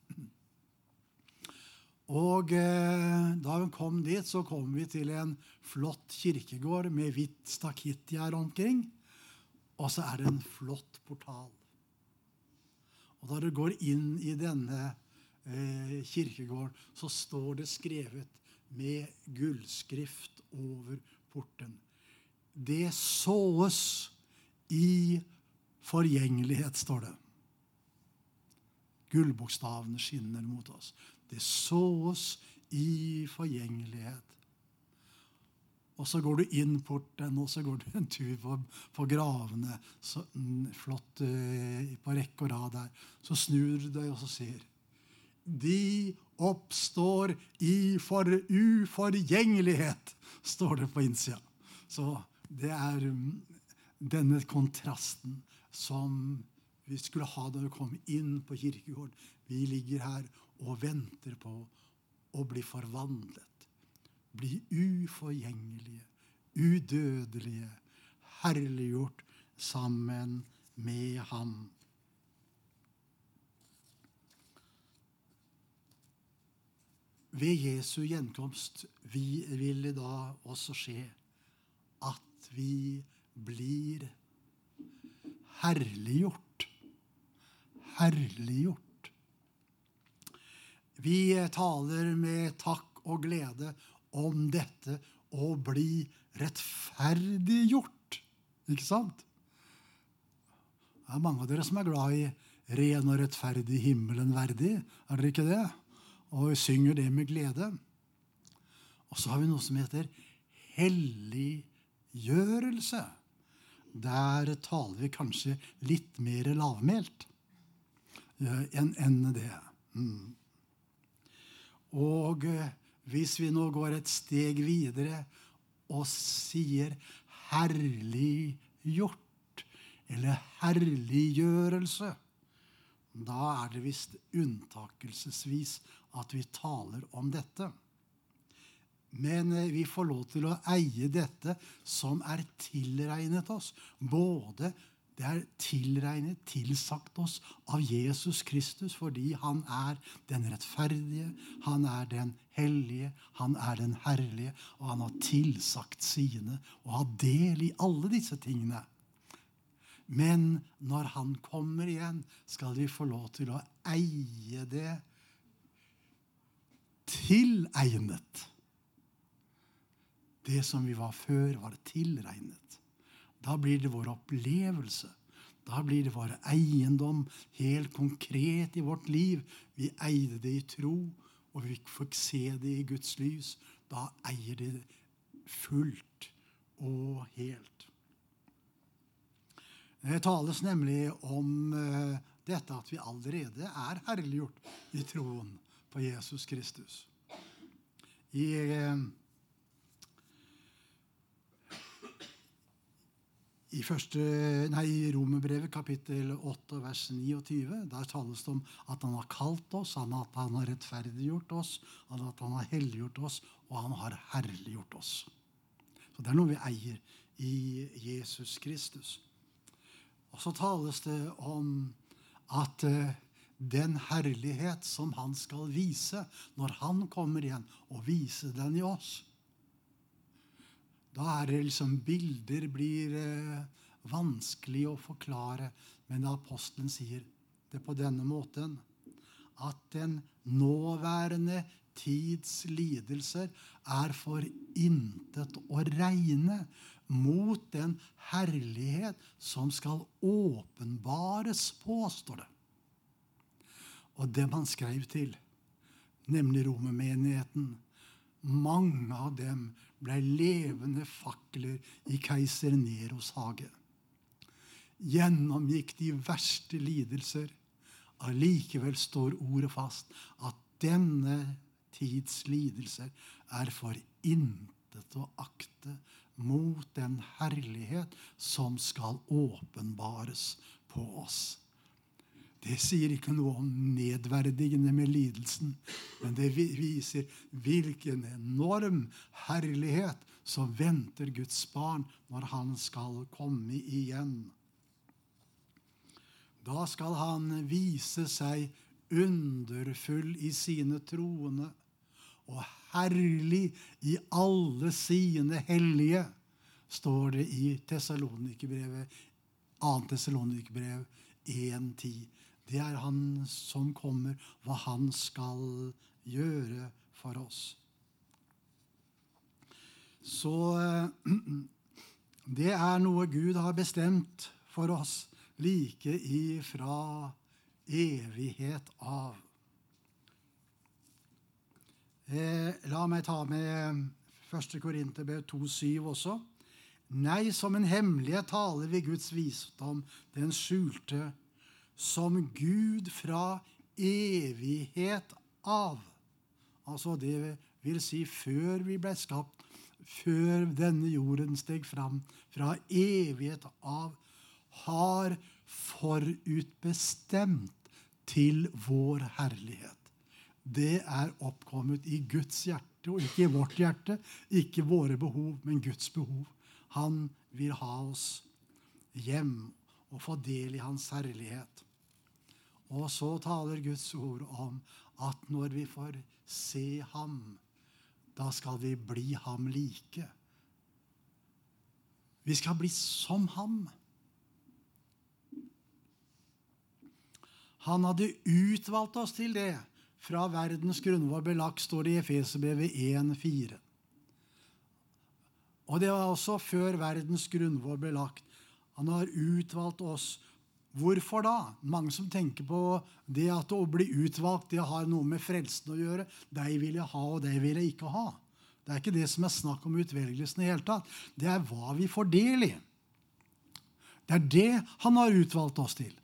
Og eh, da vi kom dit, så kom vi til en flott kirkegård med hvitt stakittgjerde omkring. Og så er det en flott portal. Og da du går inn i denne eh, kirkegården, så står det skrevet med gullskrift over porten. Det såes i forgjengelighet, står det. Gullbokstavene skinner mot oss. Det såes i forgjengelighet. Og så går du inn porten, og så går du en tur på, på gravene. Så, mm, flott uh, på rekke og rad der. Så snur du deg og så ser. De oppstår i for uforgjengelighet, står det på innsida. Så det er um, denne kontrasten som vi skulle ha da vi kom inn på kirkegården. Vi ligger her og venter på å bli forvandlet. Bli uforgjengelige, udødelige, herliggjort sammen med ham. Ved Jesu gjenkomst vil det da også skje at vi blir herliggjort. Herliggjort. Vi taler med takk og glede om dette å bli rettferdiggjort. Ikke sant? Det er mange av dere som er glad i ren og rettferdig himmelen verdig. Er dere ikke det? Og vi synger det med glede. Og så har vi noe som heter helliggjørelse. Der taler vi kanskje litt mer lavmælt eh, enn det. Mm. Og eh, hvis vi nå går et steg videre og sier 'herliggjort' eller 'herliggjørelse', da er det visst unntakelsesvis at vi taler om dette. Men eh, vi får lov til å eie dette som er tilregnet oss, både det er tilregnet, tilsagt oss av Jesus Kristus fordi han er den rettferdige, han er den hellige, han er den herlige, og han har tilsagt sine og har del i alle disse tingene. Men når han kommer igjen, skal vi få lov til å eie det tilegnet. Det som vi var før, var tilregnet. Da blir det vår opplevelse. Da blir det vår eiendom helt konkret i vårt liv. Vi eide det i tro, og vi fikk se det i Guds lys. Da eier det fullt og helt. Det tales nemlig om uh, dette at vi allerede er herliggjort i troen på Jesus Kristus. I uh, I, første, nei, i Romerbrevet kapittel 8 vers 29 der tales det om at han har kalt oss, at han har rettferdiggjort oss, at han har helliggjort oss, og han har herliggjort oss. Så Det er noe vi eier i Jesus Kristus. Og så tales det om at uh, den herlighet som han skal vise når han kommer igjen, og vise den i oss, da er det liksom Bilder blir eh, vanskelig å forklare. Men apostelen sier det på denne måten at den nåværende tids lidelser er for intet å regne mot den herlighet som skal åpenbares på, står det. Og dem han skrev til, nemlig romermenigheten, mange av dem ble levende fakler i keiser Neros hage. Gjennomgikk de verste lidelser. Allikevel står ordet fast at denne tids lidelser er for intet å akte mot den herlighet som skal åpenbares på oss. Det sier ikke noe om nedverdigende med lidelsen, men det viser hvilken enorm herlighet som venter Guds barn når han skal komme igjen. Da skal han vise seg underfull i sine troende og herlig i alle sine hellige, står det i 2. Tessalonikerbrev 1.10. Det er han som kommer, hva han skal gjøre for oss. Så eh, det er noe Gud har bestemt for oss like ifra evighet av. Eh, la meg ta med 1. Korinterbrev 2,7 også. Nei, som en hemmelighet taler vi Guds visdom, den skjulte, som Gud fra evighet av. Altså det vil si før vi ble skapt, før denne jorden steg fram, fra evighet av, har forutbestemt til vår herlighet. Det er oppkommet i Guds hjerte, og ikke i vårt hjerte. Ikke våre behov, men Guds behov. Han vil ha oss hjem og få del i hans herlighet. Og så taler Guds ord om at når vi får se ham, da skal vi bli ham like. Vi skal bli som ham. Han hadde utvalgt oss til det. Fra verdens grunnvoll ble lagt, står det i Efeserbrevet 1,4. Og det var også før verdens grunnvoll ble lagt. Han har utvalgt oss. Hvorfor da? Mange som tenker på det at å bli utvalgt det har noe med frelsen å gjøre. Deg vil jeg ha, og deg vil jeg ikke ha. Det er ikke det som er snakk om utvelgelsen i hele tatt. Det er hva vi får del i. Det er det han har utvalgt oss til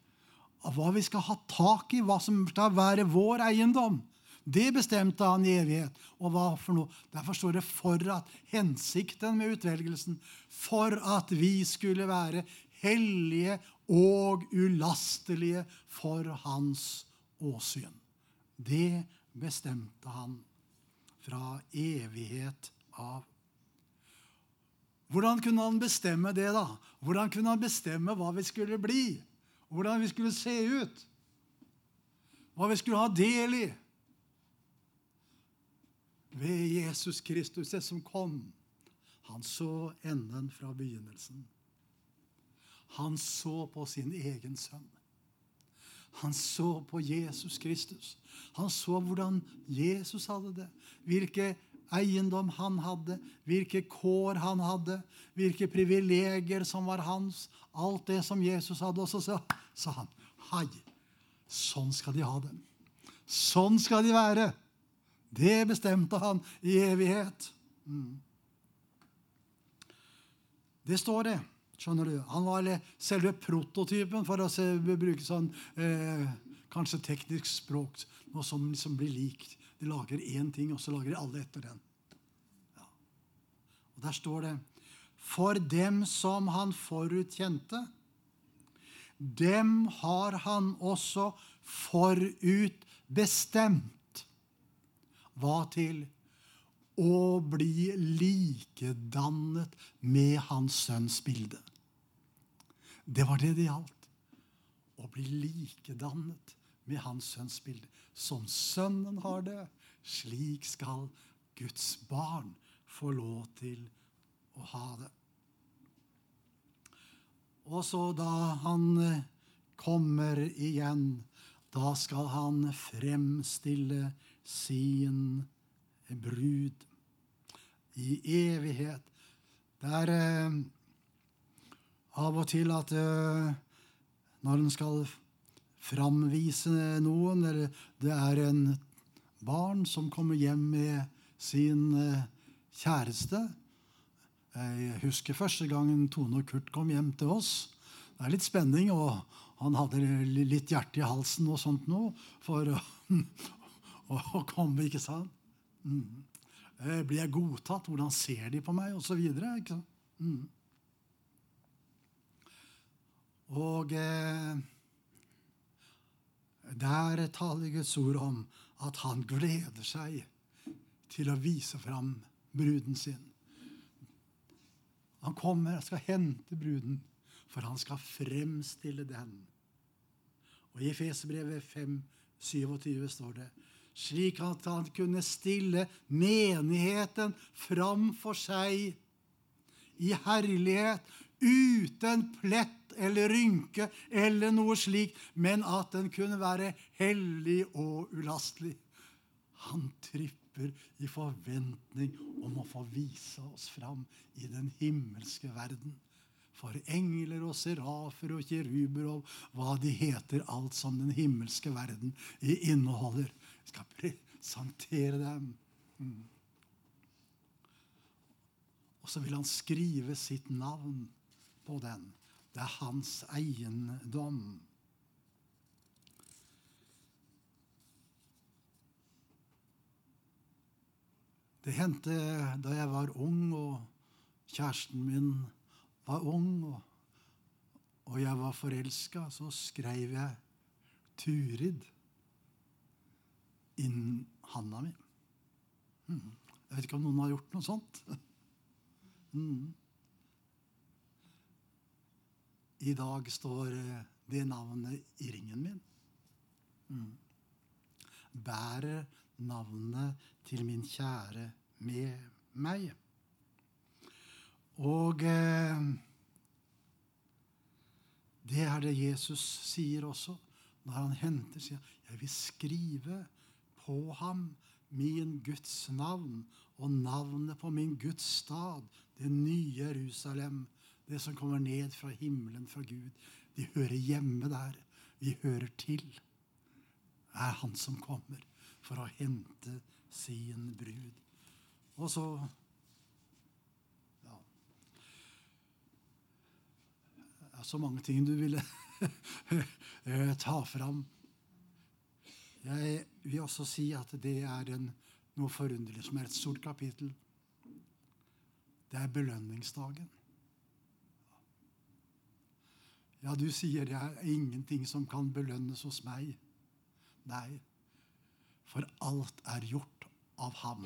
hva vi skal ha tak i, hva som skal være vår eiendom. Det bestemte han i evighet. Og hva for noe? Derfor står det 'for at hensikten med utvelgelsen'. For at vi skulle være hellige og ulastelige for hans åsyn. Det bestemte han fra evighet av. Hvordan kunne han bestemme det, da? Hvordan kunne han bestemme hva vi skulle bli? hvordan vi skulle se ut, hva vi skulle ha del i. Ved Jesus Kristus, det som kom. Han så enden fra begynnelsen. Han så på sin egen sønn. Han så på Jesus Kristus. Han så hvordan Jesus hadde det. Hvilke eiendom han hadde, hvilke kår han hadde, hvilke privilegier som var hans. Alt det som Jesus hadde. Og så sa han hei, sånn skal de ha det. Sånn skal de være. Det bestemte han i evighet. Mm. Det står det. Skjønner du? Han var selve prototypen, for å bruke sånn eh, kanskje teknisk språk, noe som liksom blir likt. De lager én ting, og så lager de alle etter den. Ja. Og Der står det For dem som han forutkjente, dem har han også forutbestemt. Hva til? Å bli likedannet med hans sønns bilde. Det var det det gjaldt. Å bli likedannet med hans sønns bilde. Som sønnen har det, slik skal Guds barn få lov til å ha det. Og så da han eh, kommer igjen, da skal han fremstille sin brud i evighet. Det er eh, av og til at eh, når en skal framvise noen, eller det er en barn som kommer hjem med sin eh, kjæreste Jeg husker første gangen Tone og Kurt kom hjem til oss. Det er litt spenning, og han hadde litt hjerte i halsen og sånt noe for å komme, ikke sant? Mm. Eh, blir jeg godtatt? Hvordan ser de på meg? Og så videre. Ikke sant? Mm. Og eh, der taler Guds ord om at han gleder seg til å vise fram bruden sin. Han kommer og skal hente bruden, for han skal fremstille den. Og I Efesebrevet 5, 27 står det:" slik at han kunne stille menigheten framfor seg i herlighet, uten plett eller rynke eller noe slikt, men at den kunne være hellig og ulastelig. Han tripper i forventning om å få vise oss fram i den himmelske verden. For engler og serafer og kiruber og hva de heter, alt som den himmelske verden inneholder. Skal presentere dem. Mm. Og så vil han skrive sitt navn på den. Det er hans eiendom. Det hendte da jeg var ung og kjæresten min var ung og, og jeg var forelska, så skrev jeg Turid inn handa mi. Mm. Jeg vet ikke om noen har gjort noe sånt. Mm. I dag står det navnet i ringen min. Mm. Bærer navnet til min kjære med meg. Og eh, det er det Jesus sier også når han henter sier, 'Jeg vil skrive på ham min Guds navn og navnet på min Guds stad, det nye Jerusalem, det som kommer ned fra himmelen fra Gud. De hører hjemme der. Vi hører til. Det er han som kommer for å hente sin brud. Og så ja. Det er så mange ting du ville ta fram. Jeg vil også si at det er en, noe forunderlig som er et stort kapittel. Det er belønningsdagen. Ja, du sier det er ingenting som kan belønnes hos meg. Nei, for alt er gjort av ham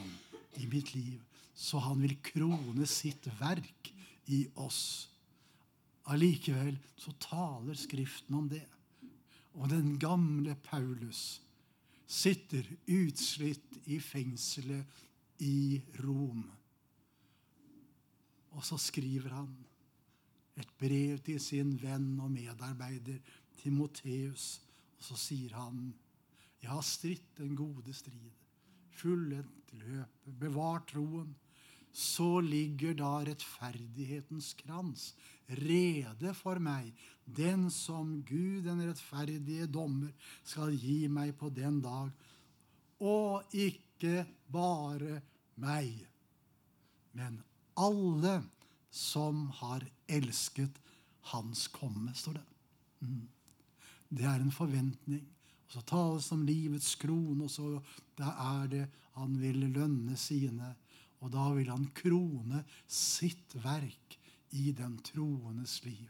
i mitt liv, så han vil krone sitt verk i oss. Allikevel så taler Skriften om det. Og den gamle Paulus sitter utslitt i fengselet i Rom. Og så skriver han et brev til sin venn og medarbeider Timoteus. Og så sier han, 'Jeg har stritt den gode strid, fullendt løpet, bevart troen.' Så ligger da rettferdighetens krans rede for meg, den som Gud, den rettferdige dommer, skal gi meg på den dag. Og ikke bare meg, men alle som har elsket Hans komme, står det. Mm. Det er en forventning. Og så tales det om livets krone, og så da er det han vil lønne sine. Og da vil han krone sitt verk i den troendes liv.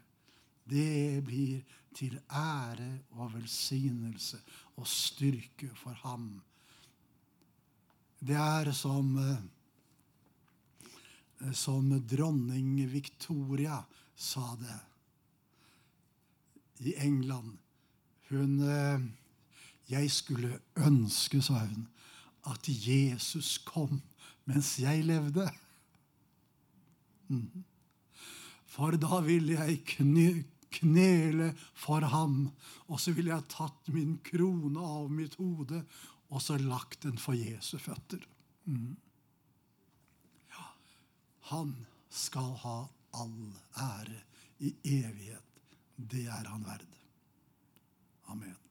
Det blir til ære og velsignelse og styrke for ham. Det er som eh, som dronning Victoria sa det i England. Hun eh, Jeg skulle ønske, sa hun, at Jesus kom mens jeg levde. Mm. For da ville jeg knele for ham, og så ville jeg tatt min krone av mitt hode og så lagt den for Jesu føtter. Mm. Han skal ha all ære i evighet. Det er han verd. Amen.